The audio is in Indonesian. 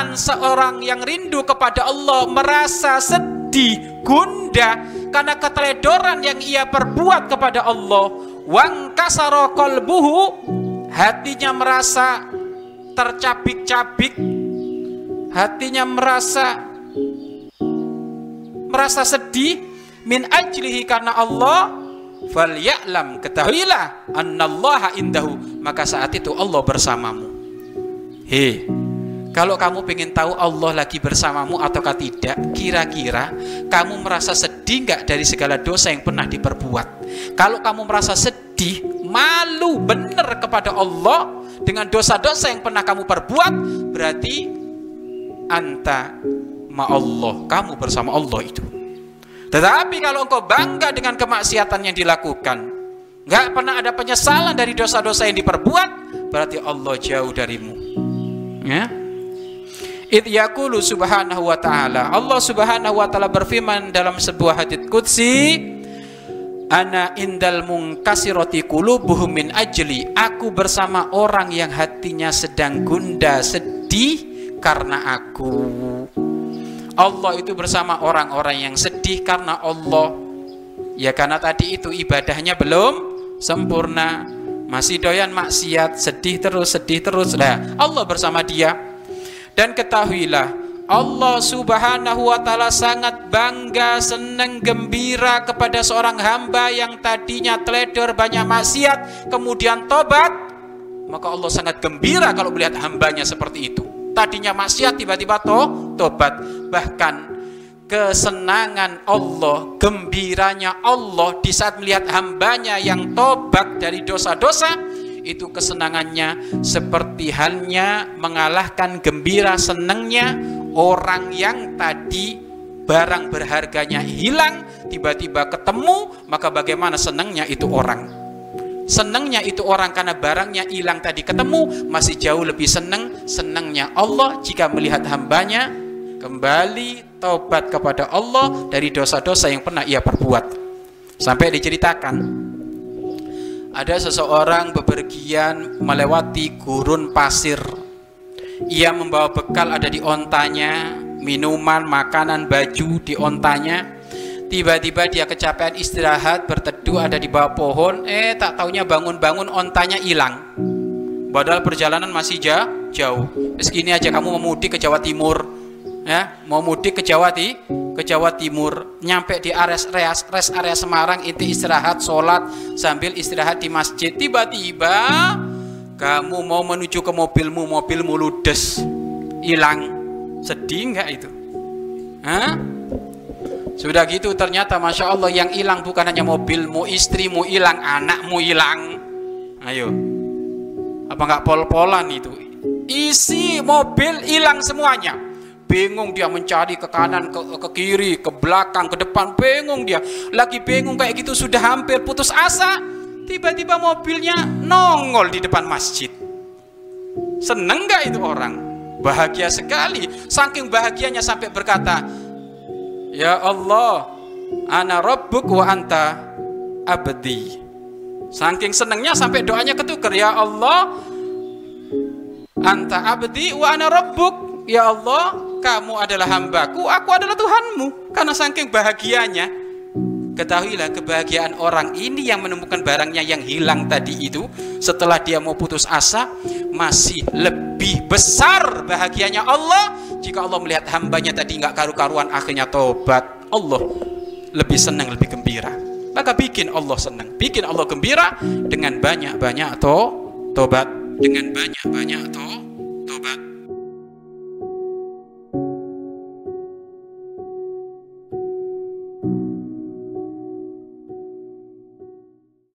perasaan seorang yang rindu kepada Allah merasa sedih, gundah karena keteledoran yang ia perbuat kepada Allah. Wang kasaro kolbuhu hatinya merasa tercabik-cabik, hatinya merasa merasa sedih min ajlihi karena Allah fal ya'lam ketahuilah annallaha indahu maka saat itu Allah bersamamu he kalau kamu ingin tahu Allah lagi bersamamu ataukah tidak kira-kira kamu merasa sedih nggak dari segala dosa yang pernah diperbuat kalau kamu merasa sedih malu benar kepada Allah dengan dosa-dosa yang pernah kamu perbuat berarti anta ma Allah kamu bersama Allah itu tetapi kalau engkau bangga dengan kemaksiatan yang dilakukan, nggak pernah ada penyesalan dari dosa-dosa yang diperbuat, berarti Allah jauh darimu. Ya. Id subhanahu wa ta'ala. Allah subhanahu wa ta'ala berfirman dalam sebuah hadits qudsi, Ana indal mungkasirati qulubuhum min ajli. Aku bersama orang yang hatinya sedang gundah, sedih karena aku. Allah itu bersama orang-orang yang sedih karena Allah. Ya karena tadi itu ibadahnya belum sempurna. Masih doyan maksiat, sedih terus, sedih terus. Lah, Allah bersama dia. Dan ketahuilah, Allah subhanahu wa ta'ala sangat bangga, senang, gembira kepada seorang hamba yang tadinya teledor banyak maksiat, kemudian tobat. Maka Allah sangat gembira kalau melihat hambanya seperti itu tadinya maksiat tiba-tiba to tobat bahkan kesenangan Allah gembiranya Allah di saat melihat hambanya yang tobat dari dosa-dosa itu kesenangannya seperti halnya mengalahkan gembira senangnya orang yang tadi barang berharganya hilang tiba-tiba ketemu maka bagaimana senangnya itu orang Senangnya itu orang karena barangnya hilang tadi ketemu masih jauh lebih senang senangnya Allah jika melihat hambanya kembali taubat kepada Allah dari dosa-dosa yang pernah ia perbuat. Sampai diceritakan ada seseorang bepergian melewati gurun pasir. Ia membawa bekal ada di ontanya, minuman, makanan, baju di ontanya Tiba-tiba dia kecapean istirahat, berteduh ada di bawah pohon, eh tak taunya bangun-bangun ontanya hilang. Padahal perjalanan masih jauh. jauh. Segini aja kamu mau mudik ke Jawa Timur, ya, mau mudik ke Jawa di ke Jawa Timur, nyampe di area area Semarang, itu istirahat, sholat sambil istirahat di masjid. Tiba-tiba kamu mau menuju ke mobilmu, mobilmu ludes, hilang. Sedih nggak itu? Hah? Sudah gitu ternyata Masya Allah yang hilang bukan hanya mobilmu, istrimu hilang, anakmu hilang. Ayo. Apa nggak pol-polan itu? Isi mobil hilang semuanya. Bingung dia mencari ke kanan, ke, ke kiri, ke belakang, ke depan. Bingung dia. Lagi bingung kayak gitu sudah hampir putus asa. Tiba-tiba mobilnya nongol di depan masjid. Seneng nggak itu orang? Bahagia sekali. Saking bahagianya sampai berkata, Ya Allah, ana rabbuk wa anta abdi. Saking senangnya sampai doanya ketuker, ya Allah, anta abdi wa ana rabbuk. Ya Allah, kamu adalah hambaku, aku adalah Tuhanmu. Karena saking bahagianya, ketahuilah kebahagiaan orang ini yang menemukan barangnya yang hilang tadi itu setelah dia mau putus asa masih lebih besar bahagianya Allah. Jika Allah melihat hambanya tadi nggak karu-karuan akhirnya tobat Allah lebih senang lebih gembira. Maka bikin Allah senang. Bikin Allah gembira dengan banyak-banyak to tobat. Dengan banyak-banyak to